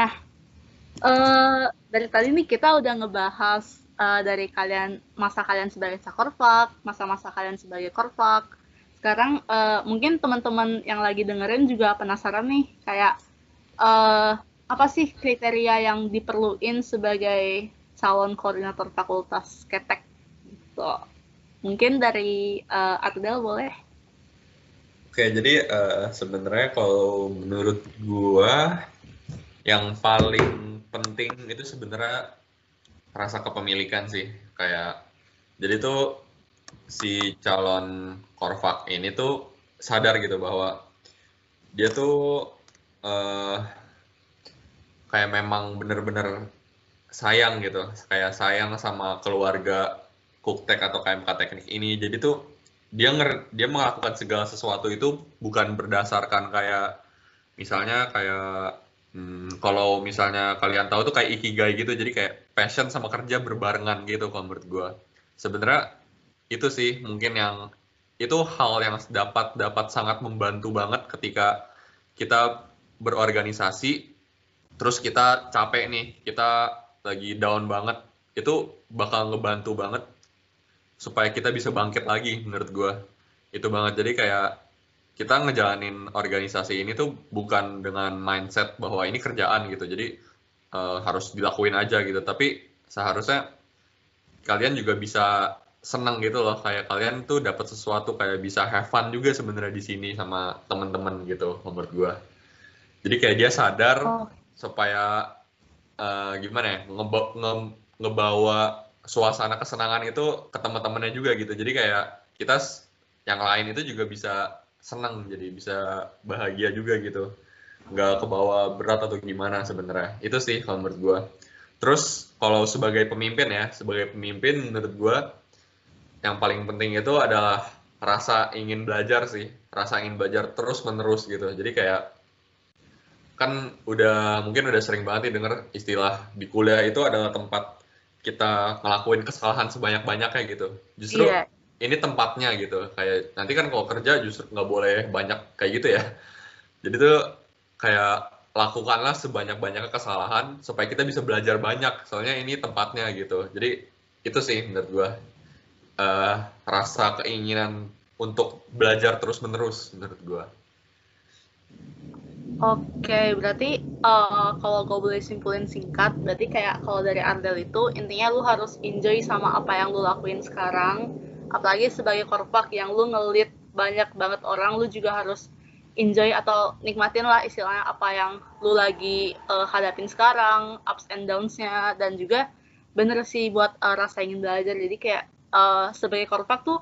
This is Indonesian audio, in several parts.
Nah, uh, dari tadi nih kita udah ngebahas uh, dari kalian masa kalian sebagai cakorfak, masa-masa kalian sebagai korfak. Sekarang uh, mungkin teman-teman yang lagi dengerin juga penasaran nih kayak uh, apa sih kriteria yang diperluin sebagai calon koordinator fakultas ketek gitu. Mungkin dari uh, Adel boleh? Oke, jadi uh, sebenarnya kalau menurut gua yang paling penting itu sebenarnya rasa kepemilikan sih. Kayak jadi tuh si calon korfak ini tuh sadar gitu bahwa dia tuh uh, kayak memang bener-bener sayang gitu. Kayak sayang sama keluarga Kuktek atau KMK teknik ini. Jadi tuh dia nger dia melakukan segala sesuatu itu bukan berdasarkan kayak misalnya kayak Hmm, kalau misalnya kalian tahu tuh kayak ikigai gitu, jadi kayak passion sama kerja berbarengan gitu kalau menurut gue. Sebenarnya itu sih mungkin yang itu hal yang dapat dapat sangat membantu banget ketika kita berorganisasi, terus kita capek nih, kita lagi down banget, itu bakal ngebantu banget supaya kita bisa bangkit lagi menurut gue. Itu banget. Jadi kayak kita ngejalanin organisasi ini tuh bukan dengan mindset bahwa ini kerjaan gitu. Jadi uh, harus dilakuin aja gitu. Tapi seharusnya kalian juga bisa seneng gitu loh. Kayak kalian tuh dapat sesuatu kayak bisa have fun juga sebenarnya di sini sama temen-temen gitu menurut gue jadi kayak dia sadar oh. supaya uh, gimana ya ngeba nge ngebawa suasana kesenangan itu ke teman-temannya juga gitu. Jadi kayak kita yang lain itu juga bisa senang jadi bisa bahagia juga gitu. Nggak kebawa berat atau gimana sebenarnya. Itu sih kalau menurut gue terus kalau sebagai pemimpin ya sebagai pemimpin menurut gue yang paling penting itu adalah rasa ingin belajar sih. Rasa ingin belajar terus menerus gitu. Jadi kayak kan udah mungkin udah sering banget nih denger istilah di kuliah itu adalah tempat kita ngelakuin kesalahan sebanyak banyaknya gitu. Justru yeah ini tempatnya gitu. Kayak nanti kan kalau kerja justru nggak boleh banyak kayak gitu ya. Jadi tuh kayak lakukanlah sebanyak-banyaknya kesalahan supaya kita bisa belajar banyak. Soalnya ini tempatnya gitu. Jadi itu sih menurut gue uh, rasa keinginan untuk belajar terus menerus menurut gue Oke, berarti uh, kalau gue boleh simpulin singkat, berarti kayak kalau dari Ardel itu intinya lu harus enjoy sama apa yang lu lakuin sekarang, apalagi sebagai korpak yang lu ngelit banyak banget orang lu juga harus enjoy atau nikmatin lah istilahnya apa yang lu lagi uh, hadapin sekarang ups and downs-nya. Dan juga bener sih buat uh, rasa ingin belajar. Jadi kayak uh, sebagai korpak tuh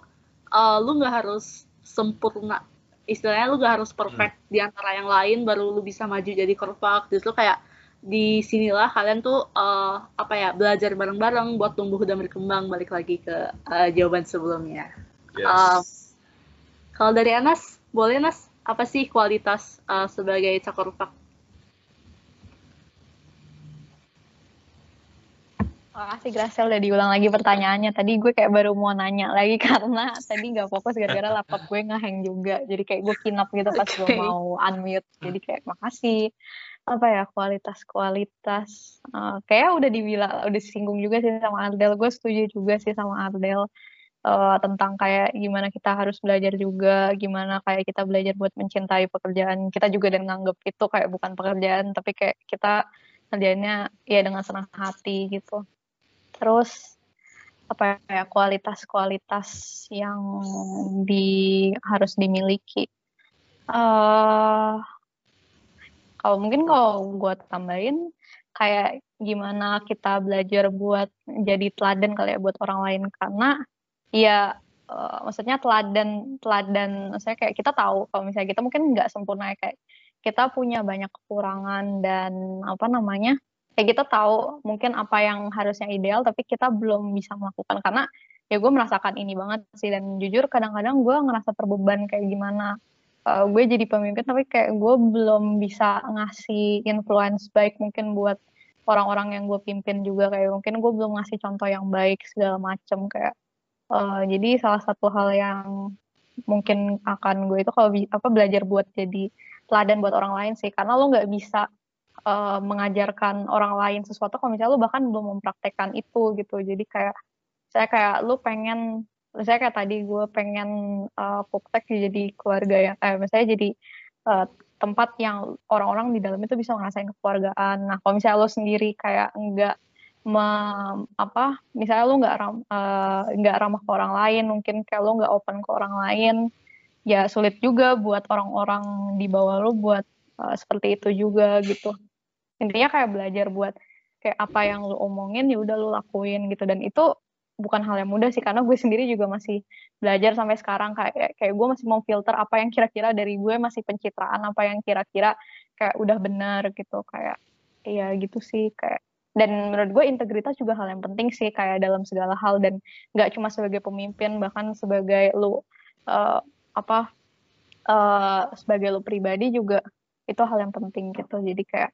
uh, lu nggak harus sempurna. Istilahnya lu gak harus perfect hmm. di antara yang lain baru lu bisa maju jadi korpak. Justru kayak di sinilah kalian tuh uh, apa ya belajar bareng-bareng buat tumbuh dan berkembang balik lagi ke uh, jawaban sebelumnya. Yes. Uh, kalau dari Anas, boleh Nas apa sih kualitas uh, sebagai cakorpak? Makasih Gracia udah diulang lagi pertanyaannya. Tadi gue kayak baru mau nanya lagi karena tadi nggak fokus gara-gara laptop gue ngehang juga. Jadi kayak gue kinap gitu pas okay. gue mau unmute. Jadi kayak makasih apa ya kualitas-kualitas uh, kayak udah dibilang udah disinggung juga sih sama Ardel. Gue setuju juga sih sama Ardel uh, tentang kayak gimana kita harus belajar juga gimana kayak kita belajar buat mencintai pekerjaan. Kita juga dan nganggep itu kayak bukan pekerjaan tapi kayak kita kerjanya ya dengan senang hati gitu. Terus apa ya kualitas-kualitas yang di harus dimiliki. Uh, kalau mungkin kalau gue tambahin kayak gimana kita belajar buat jadi teladan kali ya buat orang lain. Karena ya uh, maksudnya teladan teladan maksudnya kayak kita tahu kalau misalnya kita mungkin nggak sempurna ya, kayak kita punya banyak kekurangan dan apa namanya kayak kita tahu mungkin apa yang harusnya ideal tapi kita belum bisa melakukan. Karena ya gue merasakan ini banget sih dan jujur kadang-kadang gue ngerasa terbeban kayak gimana uh, gue jadi pemimpin tapi kayak gue belum bisa ngasih influence baik mungkin buat orang-orang yang gue pimpin juga. Kayak mungkin gue belum ngasih contoh yang baik segala macem kayak uh, jadi salah satu hal yang mungkin akan gue itu kalau apa belajar buat jadi teladan buat orang lain sih. Karena lo nggak bisa uh, mengajarkan orang lain sesuatu kalau misalnya lu bahkan belum mempraktekkan itu gitu. Jadi kayak saya kayak lu pengen saya kayak tadi gue pengen uh, Puptek jadi keluarga yang eh misalnya jadi uh, tempat yang orang-orang di dalam itu bisa ngerasain kekeluargaan. Nah kalau misalnya lo sendiri kayak enggak me, apa misalnya lo nggak ram, nggak uh, ramah ke orang lain mungkin kayak lo nggak open ke orang lain ya sulit juga buat orang-orang di bawah lo buat uh, seperti itu juga gitu. Intinya kayak belajar buat kayak apa yang lo omongin ya udah lo lakuin gitu. Dan itu bukan hal yang mudah sih karena gue sendiri juga masih belajar sampai sekarang kayak kayak gue masih mau filter apa yang kira-kira dari gue masih pencitraan apa yang kira-kira kayak udah benar gitu kayak ya gitu sih kayak dan menurut gue integritas juga hal yang penting sih kayak dalam segala hal dan nggak cuma sebagai pemimpin bahkan sebagai lu uh, apa uh, sebagai lo pribadi juga itu hal yang penting gitu. Jadi kayak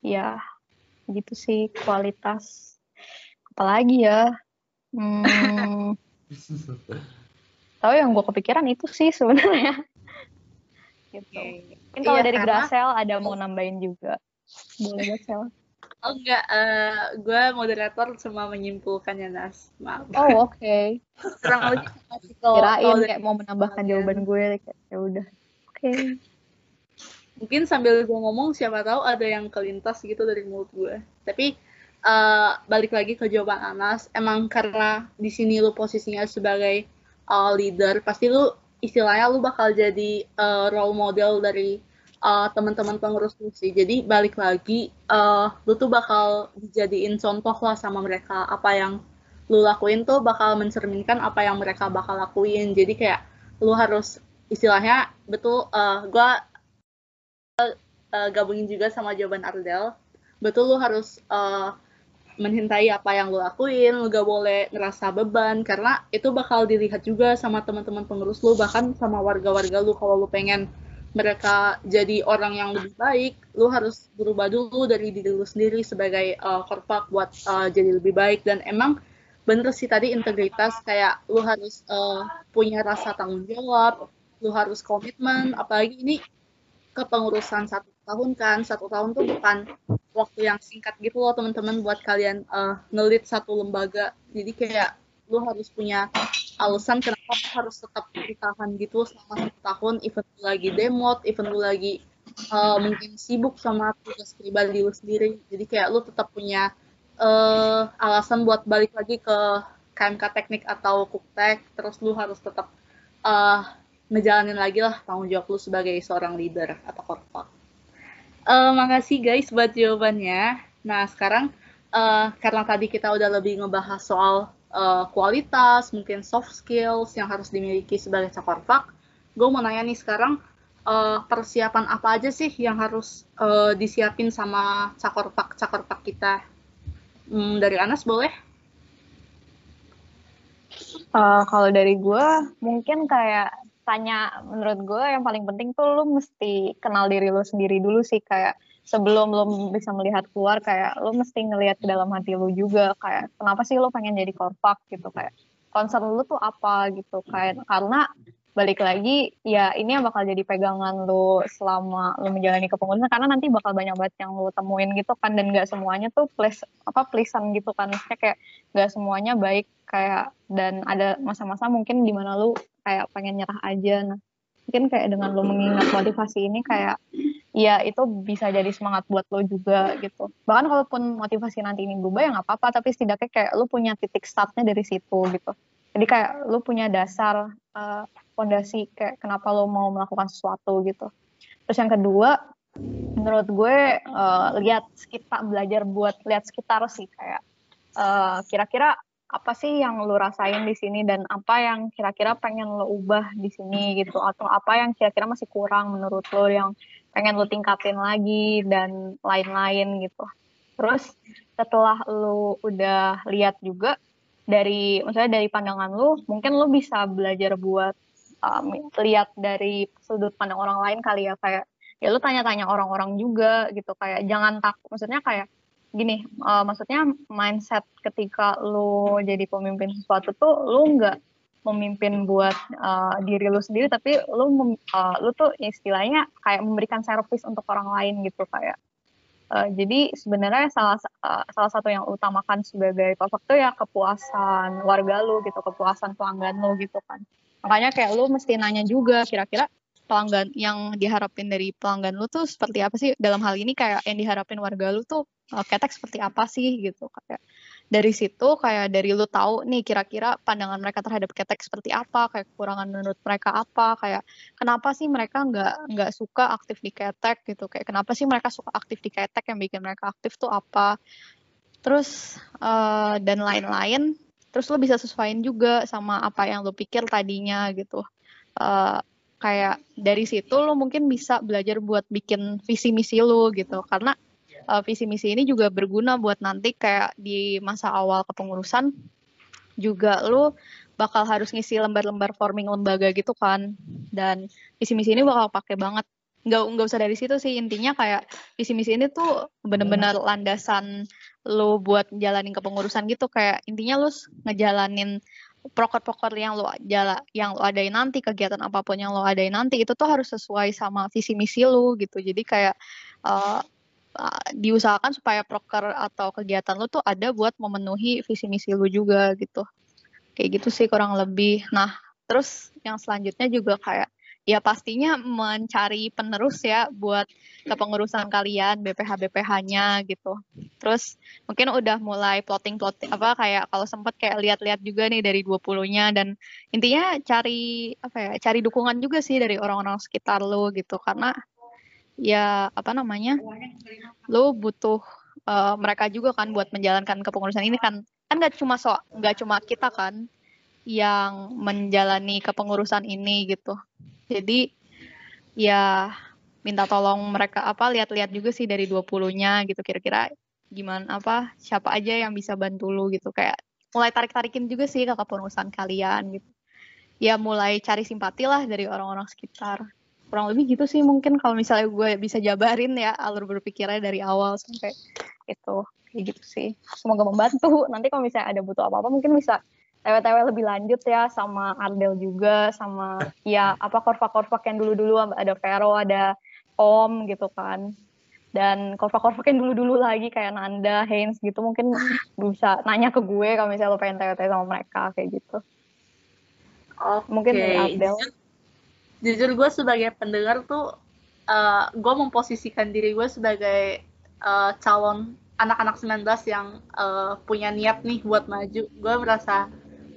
ya gitu sih kualitas. Apalagi ya hmm, tahu yang gue kepikiran itu sih sebenarnya gitu mungkin kalau iya, dari Grasel ada mau nambahin juga boleh Grasel Oh enggak, uh, eh, gue moderator cuma menyimpulkannya Nas. Maaf. Oh oke. Okay. Kurang lebih kirain kayak mau menambahkan jawaban gue kayak ya udah. Oke. Okay. Mungkin sambil gue ngomong siapa tahu ada yang kelintas gitu dari mulut gue. Tapi uh, balik lagi ke jawaban Anas, emang karena di sini lu posisinya sebagai uh, leader, pasti lu istilahnya lu bakal jadi uh, role model dari uh, teman-teman pengurus lu sih. Jadi balik lagi, uh, lu tuh bakal dijadiin contoh lah sama mereka. Apa yang lu lakuin tuh bakal mencerminkan apa yang mereka bakal lakuin. Jadi kayak lu harus istilahnya betul. Uh, gue uh, gabungin juga sama jawaban Ardel. Betul lu harus uh, mencintai apa yang lu lakuin, lu gak boleh ngerasa beban karena itu bakal dilihat juga sama teman-teman pengurus lu bahkan sama warga-warga lu kalau lu pengen mereka jadi orang yang lebih baik, lu harus berubah dulu dari diri lu sendiri sebagai uh, korpak buat uh, jadi lebih baik. Dan emang bener sih tadi integritas kayak lu harus uh, punya rasa tanggung jawab, lu harus komitmen, apalagi ini kepengurusan satu tahun kan, satu tahun tuh bukan waktu yang singkat gitu loh teman-teman buat kalian uh, ngelit satu lembaga, jadi kayak lu harus punya alasan kenapa lu harus tetap ditahan gitu selama satu tahun even lu lagi demot even lu lagi uh, mungkin sibuk sama tugas pribadi lu sendiri. Jadi kayak lu tetap punya uh, alasan buat balik lagi ke KMK teknik atau kuktek terus lu harus tetap uh, ngejalanin lagi lah tanggung jawab lu sebagai seorang leader atau korpak uh, makasih guys buat jawabannya nah sekarang uh, karena tadi kita udah lebih ngebahas soal uh, kualitas, mungkin soft skills yang harus dimiliki sebagai cakorpak. Gue mau nanya nih sekarang, uh, persiapan apa aja sih yang harus uh, disiapin sama cakorpak-cakorpak kita? Hmm, dari Anas boleh? Uh, kalau dari gue, mungkin kayak tanya menurut gue yang paling penting tuh lu mesti kenal diri lu sendiri dulu sih kayak sebelum lo bisa melihat keluar kayak lo mesti ngelihat ke dalam hati lo juga kayak kenapa sih lo pengen jadi korpak gitu kayak concern lo tuh apa gitu kayak karena balik lagi ya ini yang bakal jadi pegangan lo selama lo menjalani kepengurusan karena nanti bakal banyak banget yang lo temuin gitu kan dan gak semuanya tuh please apa pleasean gitu kan. Maksudnya kayak gak semuanya baik kayak dan ada masa-masa mungkin di mana lo kayak pengen nyerah aja. Nah mungkin kayak dengan lo mengingat motivasi ini kayak ya itu bisa jadi semangat buat lo juga gitu. Bahkan kalaupun motivasi nanti ini berubah ya nggak apa-apa tapi setidaknya kayak lo punya titik startnya dari situ gitu. Jadi kayak lo punya dasar uh, fondasi kayak kenapa lo mau melakukan sesuatu gitu terus yang kedua menurut gue uh, lihat sekitar belajar buat lihat sekitar sih kayak uh, kira-kira apa sih yang lo rasain di sini dan apa yang kira-kira pengen lo ubah di sini gitu atau apa yang kira-kira masih kurang menurut lo yang pengen lo tingkatin lagi dan lain-lain gitu. Terus setelah lo udah lihat juga dari misalnya dari pandangan lo, mungkin lo bisa belajar buat um, lihat dari sudut pandang orang lain kali ya kayak ya lo tanya-tanya orang-orang juga gitu kayak jangan takut maksudnya kayak gini, uh, maksudnya mindset ketika lu jadi pemimpin sesuatu tuh lu nggak memimpin buat uh, diri lu sendiri tapi lu mem, uh, lu tuh istilahnya kayak memberikan servis untuk orang lain gitu kayak Uh, jadi sebenarnya salah uh, salah satu yang utamakan sebagai korfak tuh ya kepuasan warga lu gitu, kepuasan pelanggan lu gitu kan. Makanya kayak lu mesti nanya juga kira-kira pelanggan yang diharapin dari pelanggan lu tuh seperti apa sih? Dalam hal ini kayak yang diharapin warga lu tuh uh, ketek seperti apa sih gitu. Kayak dari situ kayak dari lu tahu nih kira-kira pandangan mereka terhadap ketek seperti apa kayak kekurangan menurut mereka apa kayak kenapa sih mereka nggak nggak suka aktif di ketek gitu. Kayak kenapa sih mereka suka aktif di ketek yang bikin mereka aktif tuh apa? Terus uh, dan lain-lain terus lo bisa sesuaiin juga sama apa yang lo pikir tadinya gitu. Uh, kayak dari situ lo mungkin bisa belajar buat bikin visi misi lo gitu. Karena uh, visi misi ini juga berguna buat nanti kayak di masa awal kepengurusan juga lu bakal harus ngisi lembar-lembar forming lembaga gitu kan. Dan visi misi ini bakal pakai banget. Nggak nggak usah dari situ sih. Intinya kayak visi misi ini tuh bener-bener landasan lo buat jalanin kepengurusan gitu kayak intinya lo ngejalanin proker-proker yang lo jala yang lo adain nanti kegiatan apa pun yang lo adain nanti itu tuh harus sesuai sama visi misi lo gitu jadi kayak uh, diusahakan supaya proker atau kegiatan lu tuh ada buat memenuhi visi misi lu juga gitu. Kayak gitu sih kurang lebih. Nah, terus yang selanjutnya juga kayak ya pastinya mencari penerus ya buat kepengurusan kalian BPH BPH-nya gitu. Terus mungkin udah mulai plotting plotting apa kayak kalau sempat kayak lihat-lihat juga nih dari 20-nya dan intinya cari apa ya, cari dukungan juga sih dari orang-orang sekitar lo gitu. Karena ya apa namanya lo butuh uh, mereka juga kan buat menjalankan kepengurusan ini kan. Kan nggak cuma so nggak cuma kita kan yang menjalani kepengurusan ini gitu jadi ya minta tolong mereka apa lihat-lihat juga sih dari 20-nya gitu. Kira-kira gimana apa siapa aja yang bisa bantu lu gitu. Kayak mulai tarik-tarikin juga sih ke kepengurusan kalian gitu. Ya mulai cari simpati lah dari orang-orang sekitar. Kurang lebih gitu sih mungkin kalau misalnya gue bisa jabarin ya alur berpikirnya dari awal sampai itu. Kayak gitu sih. Semoga membantu. Nanti kalau misalnya ada butuh apa apa mungkin bisa tewe-tewe lebih lanjut ya sama Ardel juga sama ya apa korfak-korfak yang dulu-dulu ada Vero ada Om gitu kan dan korfak-korfak yang dulu-dulu lagi kayak Nanda, Haynes gitu mungkin bisa nanya ke gue kalau misalnya lo pengen tewe-tewe sama mereka kayak gitu. Oke. Mungkin dari Ardel jujur gue sebagai pendengar tuh uh, eh, gue memposisikan diri gue sebagai uh, calon anak-anak 19 yang uh, punya niat nih buat maju gue merasa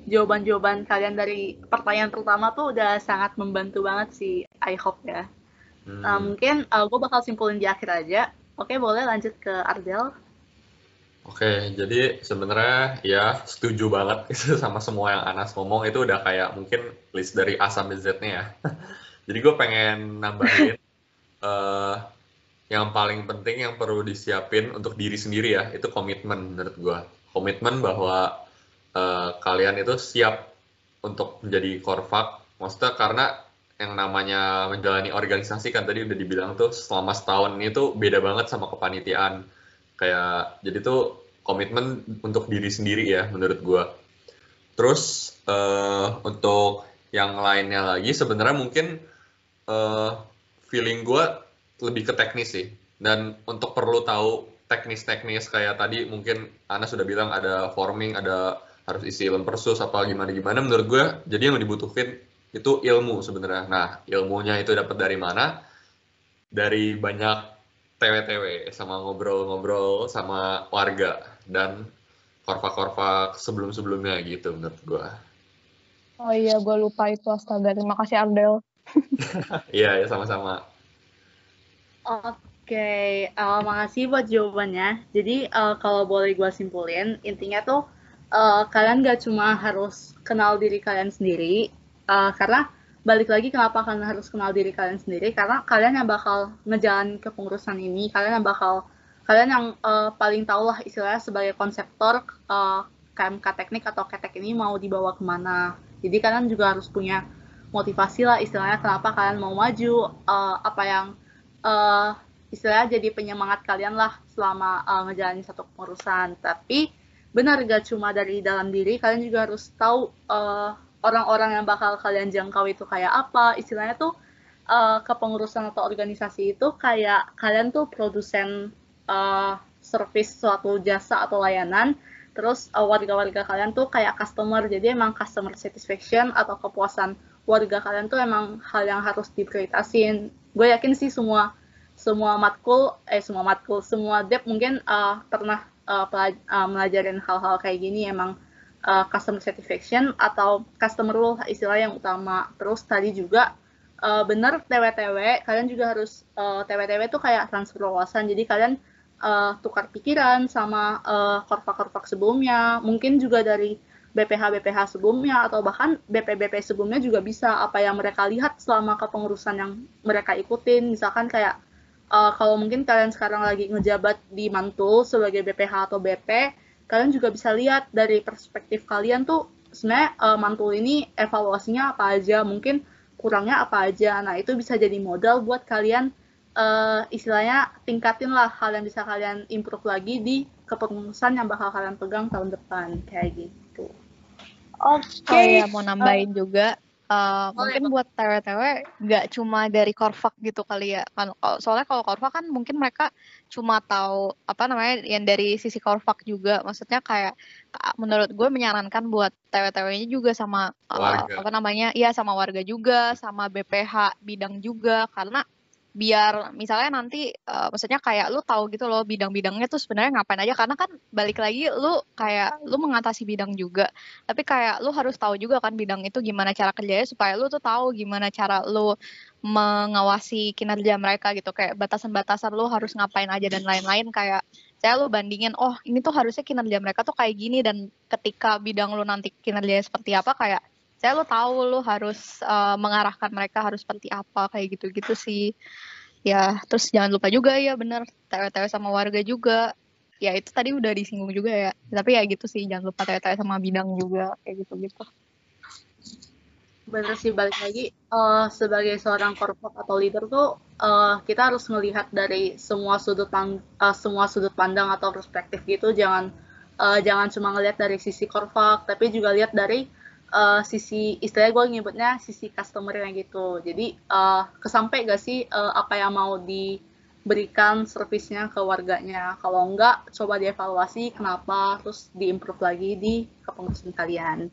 jawaban-jawaban kalian dari pertanyaan pertama tuh udah sangat membantu banget sih I hope ya hmm. uh, mungkin uh, gue bakal simpulin di akhir aja oke boleh lanjut ke Ardel Oke, jadi sebenarnya ya setuju banget sama semua yang Anas ngomong itu udah kayak mungkin list dari A sampai Z-nya ya. jadi gue pengen nambahin uh, yang paling penting yang perlu disiapin untuk diri sendiri ya, itu komitmen menurut gue. Komitmen bahwa uh, kalian itu siap untuk menjadi korfak, maksudnya karena yang namanya menjalani organisasi kan tadi udah dibilang tuh selama setahun ini tuh beda banget sama kepanitiaan. Kayak jadi tuh komitmen untuk diri sendiri ya menurut gue terus uh, untuk yang lainnya lagi sebenarnya mungkin uh, feeling gue lebih ke teknis sih. Dan untuk perlu tahu teknis-teknis kayak tadi mungkin Ana sudah bilang ada forming ada harus isi lempersus apa gimana gimana menurut gue jadi yang dibutuhin itu ilmu sebenarnya nah ilmunya itu dapat dari mana dari banyak TW-TW sama ngobrol-ngobrol sama warga dan korfak-korfak sebelum-sebelumnya gitu menurut gue. Oh iya, gue lupa itu astaga. Terima kasih Ardel. Iya, ya sama-sama. Oke, okay. uh, eh, makasih buat jawabannya. Jadi uh, kalau boleh gue simpulin, intinya tuh uh, kalian gak cuma harus kenal diri kalian sendiri, uh, karena balik lagi kenapa kalian harus kenal diri kalian sendiri karena kalian yang bakal ngejalan kepengurusan ini kalian yang bakal kalian yang uh, paling tahu lah istilahnya sebagai konseptor uh, KMK teknik atau ketek ini mau dibawa ke mana. Jadi kalian juga harus punya motivasi lah istilahnya kenapa kalian mau maju uh, apa yang uh, istilahnya jadi penyemangat kalian lah selama uh, ngejalanin satu kepengurusan. Tapi benar gak cuma dari dalam diri kalian juga harus tahu uh, orang-orang yang bakal kalian jangkau itu kayak apa. Istilahnya tuh uh, kepengurusan atau organisasi itu kayak kalian tuh produsen uh, service suatu jasa atau layanan. Terus uh, warga-warga kalian tuh kayak customer. Jadi emang customer satisfaction atau kepuasan warga kalian tuh emang hal yang harus diprioritasin. Gue yakin sih semua semua matkul eh semua matkul semua dep mungkin uh, pernah uh, uh, hal-hal kayak gini emang uh, customer satisfaction atau customer rule istilah yang utama. Terus tadi juga uh, bener TW-TW kalian juga harus uh, TW-TW tuh kayak transfer wawasan. Jadi kalian uh, tukar pikiran sama uh, korpak-korpak sebelumnya, mungkin juga dari BPH-BPH sebelumnya atau bahkan BP-BP sebelumnya juga bisa apa yang mereka lihat selama kepengurusan yang mereka ikutin. Misalkan kayak uh, kalau mungkin kalian sekarang lagi ngejabat di Mantul sebagai BPH atau BP, kalian juga bisa lihat dari perspektif kalian tuh sebenarnya uh, Mantul ini evaluasinya apa aja, mungkin kurangnya apa aja. Nah, itu bisa jadi modal buat kalian uh, istilahnya tingkatin lah hal yang bisa kalian improve lagi di kepengurusan yang bakal kalian pegang tahun depan kayak gitu. Oke. Okay. Oh ya mau nambahin uh, juga Uh, mungkin buat TW-TW nggak cuma dari Korfak gitu kali ya. Kan soalnya kalau Korfak kan mungkin mereka cuma tahu apa namanya yang dari sisi Korfak juga. Maksudnya kayak menurut gue menyarankan buat TW-TW-nya juga sama uh, apa namanya iya sama warga juga sama BPH bidang juga. Karena biar misalnya nanti uh, maksudnya kayak lu tahu gitu loh bidang-bidangnya tuh sebenarnya ngapain aja. Karena kan balik lagi lu kayak lu mengatasi bidang juga. Tapi kayak lu harus tahu juga kan bidang itu gimana cara kerjanya supaya lu tuh tahu gimana cara lu mengawasi kinerja mereka gitu. Kayak batasan-batasan lu harus ngapain aja dan lain-lain. Kayak saya lu bandingin oh ini tuh harusnya kinerja mereka tuh kayak gini. Dan ketika bidang lu nanti kinerjanya seperti apa kayak saya lo tahu lo harus uh, mengarahkan mereka harus seperti apa kayak gitu-gitu sih. Ya terus jangan lupa juga ya bener TW-TW sama warga juga. Ya itu tadi udah disinggung juga ya. Tapi ya gitu sih jangan lupa TW-TW sama bidang juga kayak gitu-gitu. Bener sih balik lagi uh, sebagai seorang korpor atau leader tuh uh, kita harus melihat dari semua sudut pang uh, semua sudut pandang atau perspektif gitu. Jangan uh, jangan cuma ngelihat dari sisi korfak tapi juga lihat dari uh, sisi istilahnya gue nyebutnya sisi customer yang gitu. Jadi uh, kesampai gak sih uh, apa yang mau diberikan servisnya ke warganya? Kalau enggak coba dievaluasi kenapa? Terus diimprove lagi di kepengurusan kalian.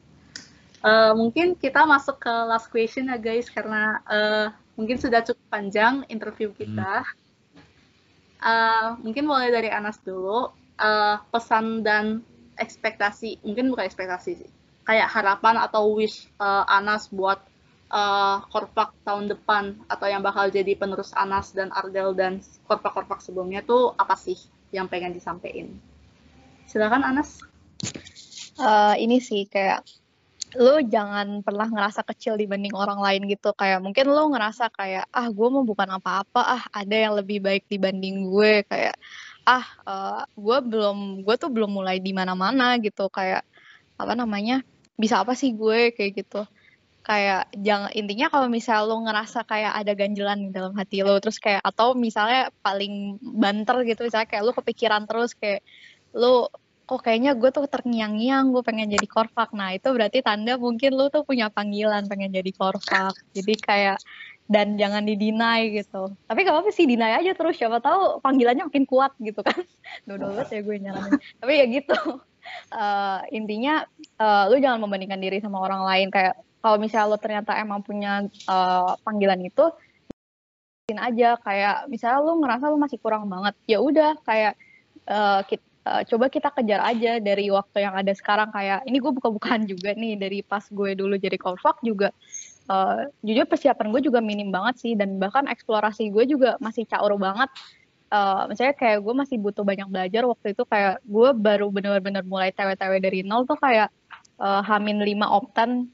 Uh, mungkin kita masuk ke last question ya guys karena uh, mungkin sudah cukup panjang interview kita. Hmm. uh, mungkin mulai dari Anas dulu. Uh, pesan dan ekspektasi mungkin bukan ekspektasi sih kayak harapan atau wish uh, Anas buat uh, Korpak tahun depan atau yang bakal jadi penerus Anas dan Ardel dan Korpak-Korpak sebelumnya tuh apa sih yang pengen disampaikan? Silakan Anas. Uh, ini sih kayak lu jangan pernah ngerasa kecil dibanding orang lain gitu kayak mungkin lu ngerasa kayak ah gue mau bukan apa-apa ah ada yang lebih baik dibanding gue kayak ah uh, gue belum gue tuh belum mulai di mana-mana gitu kayak apa namanya bisa apa sih gue kayak gitu. Kayak jangan intinya kalau misal lo ngerasa kayak ada ganjelan di dalam hati lo terus kayak atau misalnya paling banter gitu misalnya kayak lo kepikiran terus kayak lo kok kayaknya gue tuh terngiang-ngiang gue pengen jadi korfak nah itu berarti tanda mungkin lo tuh punya panggilan pengen jadi korfak jadi kayak dan jangan didinai gitu. Tapi gak apa-apa sih dinai aja terus. Siapa tahu panggilannya makin kuat gitu kan. Dulu ya gue nyaranin. Tapi ya gitu uh, intinya uh, lu jangan membandingkan diri sama orang lain. Kayak kalau misalnya lu ternyata emang punya uh, panggilan itu aja. Kayak misalnya lu ngerasa lu masih kurang banget ya udah. Kayak uh, kita, uh, coba kita kejar aja dari waktu yang ada sekarang. Kayak ini gue buka-bukaan juga nih dari pas gue dulu jadi korfak juga. Uh, jujur persiapan gue juga minim banget sih. Dan bahkan eksplorasi gue juga masih caur banget uh, misalnya kayak gue masih butuh banyak belajar waktu itu kayak gue baru bener-bener mulai TW-TW dari nol tuh kayak uh, hamin lima optan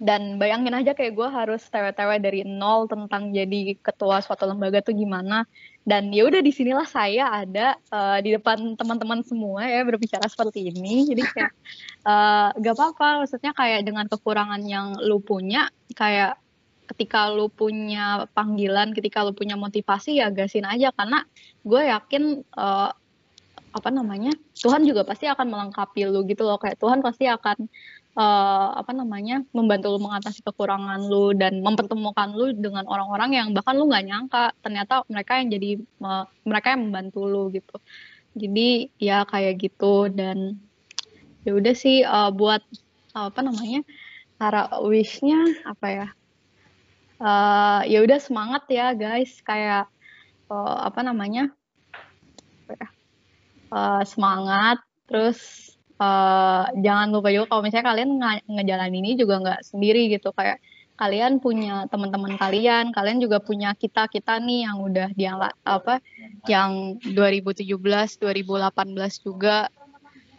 dan bayangin aja kayak gue harus TW-TW dari nol tentang jadi ketua suatu lembaga tuh gimana. Dan ya udah di sinilah saya ada uh, di depan teman-teman semua ya berbicara seperti ini. Jadi kayak uh, gak apa-apa maksudnya kayak dengan kekurangan yang lu punya kayak ketika lu punya panggilan, ketika lu punya motivasi ya gasin aja. Karena gue yakin uh, apa namanya Tuhan juga pasti akan melengkapi lu gitu loh. Kayak Tuhan pasti akan uh, apa namanya membantu lu mengatasi kekurangan lu dan mempertemukan lu dengan orang-orang yang bahkan lu nggak nyangka ternyata mereka yang jadi uh, mereka yang membantu lu gitu. Jadi ya kayak gitu. Dan ya udah sih uh, buat uh, apa namanya cara wishnya apa ya uh, ya udah semangat ya guys. Kayak uh, apa namanya? Ya, uh, semangat. Terus uh, jangan lupa juga kalau misalnya kalian nge ngejalan ini juga nggak sendiri gitu. Kayak kalian punya teman-teman kalian, kalian juga punya kita kita nih yang udah di apa yang 2017, 2018 juga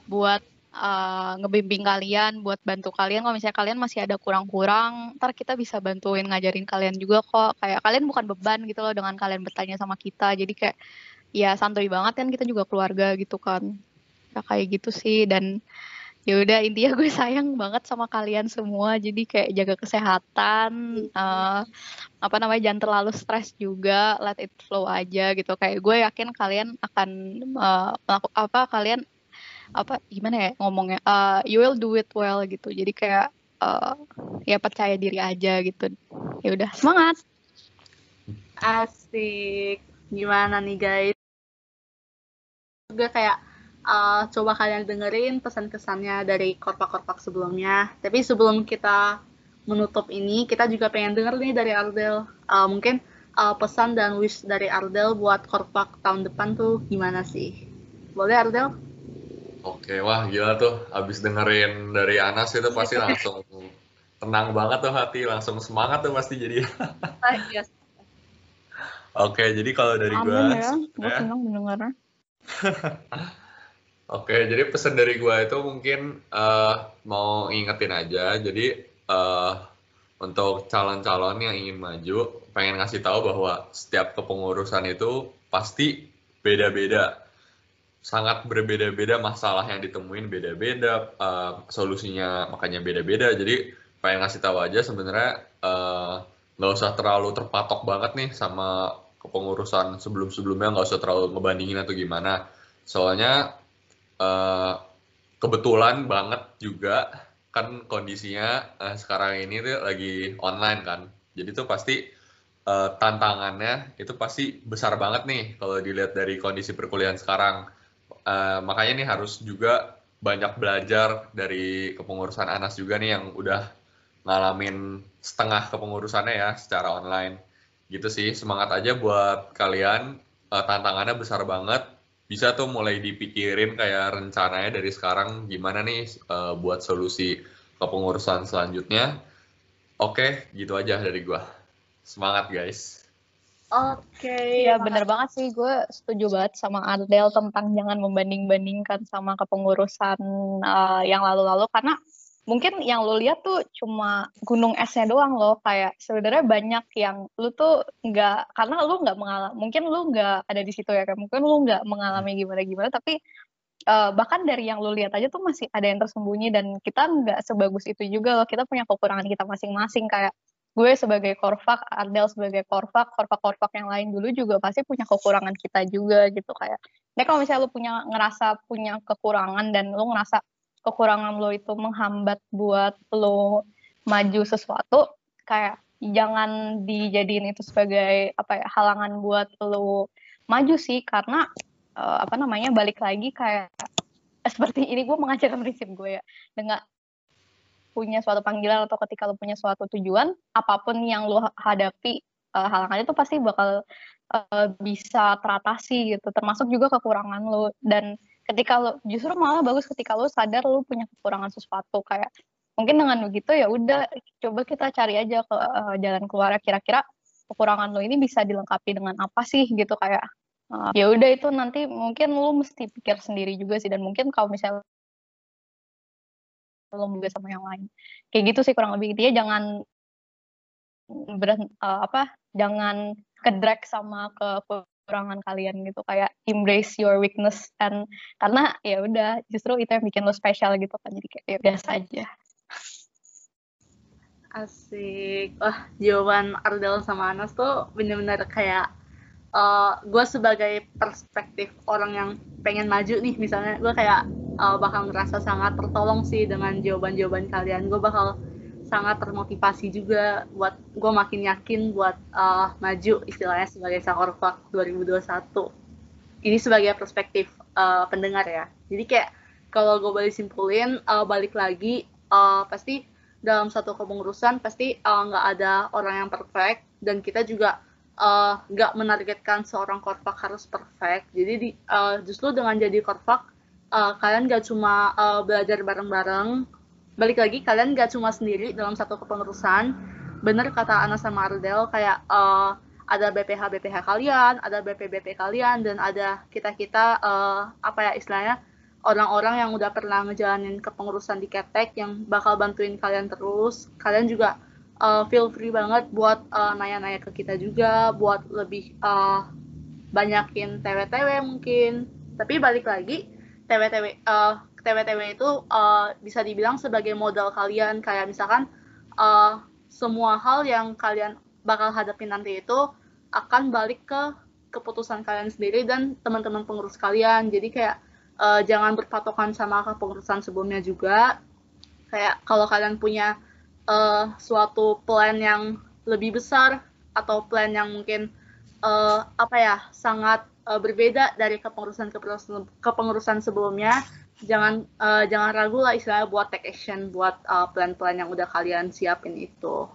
buat uh, ngebimbing kalian, buat bantu kalian. Kalau misalnya kalian masih ada kurang-kurang, ntar kita bisa bantuin ngajarin kalian juga kok. Kayak kalian bukan beban gitu loh dengan kalian bertanya sama kita. Jadi kayak ya santuy banget kan kita juga keluarga gitu kan ya kayak gitu sih dan ya udah intinya gue sayang banget sama kalian semua jadi kayak jaga kesehatan uh, apa namanya jangan terlalu stres juga let it flow aja gitu kayak gue yakin kalian akan uh, apa kalian apa gimana ya ngomongnya uh, you will do it well gitu jadi kayak uh, ya percaya diri aja gitu ya udah semangat asik gimana nih guys juga kayak uh, coba kalian dengerin pesan-kesannya dari korpak-korpak sebelumnya. Tapi sebelum kita menutup ini, kita juga pengen denger nih dari Ardel. Uh, mungkin uh, pesan dan wish dari Ardel buat korpak tahun depan tuh gimana sih? Boleh Ardel? Oke, wah gila tuh. Abis dengerin dari Anas itu pasti langsung tenang banget tuh hati, langsung semangat tuh pasti jadi. Ah, iya. Oke, jadi kalau dari gue, ya, gue senang mendengarnya. Oke, jadi pesan dari gue itu mungkin uh, mau ingetin aja. Jadi uh, untuk calon-calon yang ingin maju, pengen ngasih tahu bahwa setiap kepengurusan itu pasti beda-beda, sangat berbeda-beda masalah yang ditemuin beda-beda, uh, solusinya makanya beda-beda. Jadi pengen ngasih tahu aja sebenarnya nggak uh, usah terlalu terpatok banget nih sama kepengurusan sebelum-sebelumnya, nggak usah terlalu ngebandingin atau gimana. Soalnya uh, kebetulan banget juga kan kondisinya uh, sekarang ini tuh lagi online kan. Jadi tuh pasti uh, tantangannya itu pasti besar banget nih kalau dilihat dari kondisi perkuliahan sekarang. Uh, makanya nih harus juga banyak belajar dari kepengurusan Anas juga nih yang udah ngalamin setengah kepengurusannya ya secara online. Gitu sih, semangat aja buat kalian. Uh, tantangannya besar banget bisa tuh mulai dipikirin kayak rencananya dari sekarang gimana nih uh, buat solusi kepengurusan selanjutnya. Oke, gitu aja dari gua. Semangat guys. Oke. Okay, ya bener banget sih. Gue setuju banget sama Ardel tentang jangan membanding-bandingkan sama kepengurusan uh, yang lalu-lalu. Karena mungkin yang lo lihat tuh cuma gunung esnya doang loh. Kayak sebenarnya banyak yang lu tuh nggak karena lu nggak mengalami mungkin lu nggak ada di situ ya kan mungkin lu nggak mengalami gimana gimana tapi uh, bahkan dari yang lu lihat aja tuh masih ada yang tersembunyi dan kita nggak sebagus itu juga loh. Kita punya kekurangan kita masing-masing. Kayak gue sebagai korfak, Ardel sebagai korfak, korfak-korfak yang lain dulu juga pasti punya kekurangan kita juga gitu kayak. Nah kalau misalnya lu punya ngerasa punya kekurangan dan lu ngerasa kekurangan lo itu menghambat buat lo maju sesuatu kayak jangan dijadiin itu sebagai apa ya halangan buat lo maju sih karena uh, apa namanya balik lagi kayak seperti ini gue mengajarkan prinsip gue ya dengan punya suatu panggilan atau ketika lo punya suatu tujuan apa pun yang lo hadapi uh, halangan itu pasti bakal uh, bisa teratasi gitu. Termasuk juga kekurangan lo dan ketika lo justru malah bagus ketika lo sadar lo punya kekurangan sesuatu. Kayak mungkin dengan begitu ya udah coba kita cari aja ke uh, jalan keluar kira-kira kekurangan lo ini bisa dilengkapi dengan apa sih gitu kayak uh, ya udah itu nanti mungkin lo mesti pikir sendiri juga sih. Dan mungkin kalau misalnya lo juga sama yang lain. Kayak gitu sih kurang lebih. Intinya jangan ber, uh, apa jangan kedrag sama ke kekurangan kalian gitu. Kayak embrace your weakness and karena ya udah justru itu yang bikin lo spesial gitu kan. Jadi kayak ya biasa aja. Asik. Wah jawaban Ardel sama Anas tuh bener-bener kayak uh, gue sebagai perspektif orang yang pengen maju nih misalnya gue kayak uh, bakal ngerasa sangat tertolong sih dengan jawaban-jawaban kalian. Gue bakal sangat termotivasi juga buat gue makin yakin buat uh, maju istilahnya sebagai Sakorpak 2021. Ini sebagai perspektif uh, pendengar ya. Jadi kayak kalau gue balik simpulin, uh, balik lagi uh, pasti dalam satu kepengurusan pasti nggak uh, ada orang yang perfect dan kita juga nggak uh, menargetkan seorang korpak harus perfect. Jadi di, uh, justru dengan jadi korpak uh, kalian gak cuma uh, belajar bareng-bareng, balik lagi kalian gak cuma sendiri dalam satu kepengurusan. Bener kata Ana sama Ardel kayak uh, ada BPH BPH kalian, ada BP BP kalian dan ada kita kita uh, apa ya istilahnya orang-orang yang udah pernah ngejalanin kepengurusan di Ketek yang bakal bantuin kalian terus. Kalian juga uh, feel free banget buat uh, nanya-nanya ke kita juga, buat lebih uh, banyakin TW-TW mungkin. Tapi balik lagi, TW-TW uh, TW-TW itu uh, bisa dibilang sebagai modal kalian kayak misalkan uh, semua hal yang kalian bakal hadapi nanti itu akan balik ke keputusan kalian sendiri dan teman-teman pengurus kalian. Jadi kayak uh, jangan berpatokan sama kepengurusan sebelumnya juga. Kayak kalau kalian punya uh, suatu plan yang lebih besar atau plan yang mungkin uh, apa ya sangat uh, berbeda dari kepengurusan kepengurusan, sebelumnya, jangan uh, jangan ragu lah istilahnya buat take action buat plan-plan uh, yang udah kalian siapin itu.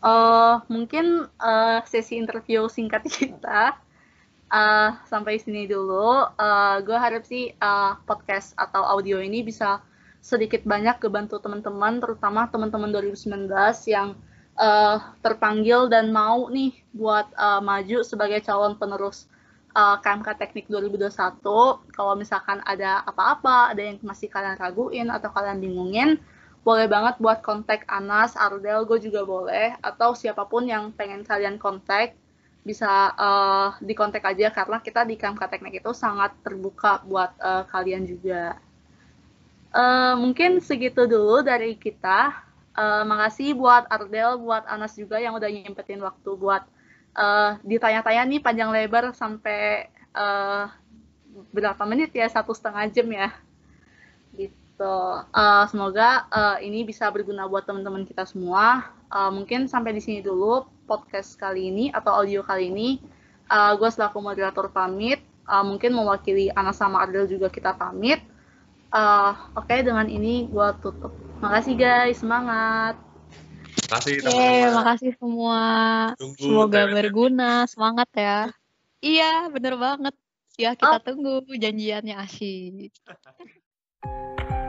Uh, mungkin uh, sesi interview singkat kita uh, sampai sini dulu. Uh, gue harap sih uh, podcast atau audio ini bisa sedikit banyak kebantu teman-teman, terutama teman-teman 2019 yang uh, terpanggil dan mau nih buat uh, maju sebagai calon penerus uh, KMK Teknik 2021. Kalau misalkan ada apa-apa, ada yang masih kalian raguin atau kalian bingungin, boleh banget buat kontak Anas, Ardel, gue juga boleh, atau siapa pun yang pengen kalian kontak bisa uh, dikontak aja karena kita di KMK Teknik itu sangat terbuka buat uh, kalian juga. Uh, mungkin segitu dulu dari kita. Uh, makasih buat Ardel, buat Anas juga yang udah nyempetin waktu buat uh, ditanya-tanya nih panjang lebar sampai uh, berapa menit ya satu setengah jam ya. Gitu. Uh, semoga uh, ini bisa berguna buat teman-teman kita semua. Uh, mungkin sampai di sini dulu podcast kali ini atau audio kali ini. Uh, gue selaku moderator pamit. Uh, mungkin mewakili Ana sama Adel juga kita pamit. Uh, Oke, okay, dengan ini gue tutup. Makasih guys, semangat. Makasih teman-teman. makasih semua. Tunggu, Semoga berguna, semangat ya. Iya, bener banget. Ya, kita oh. tunggu janjiannya asyik.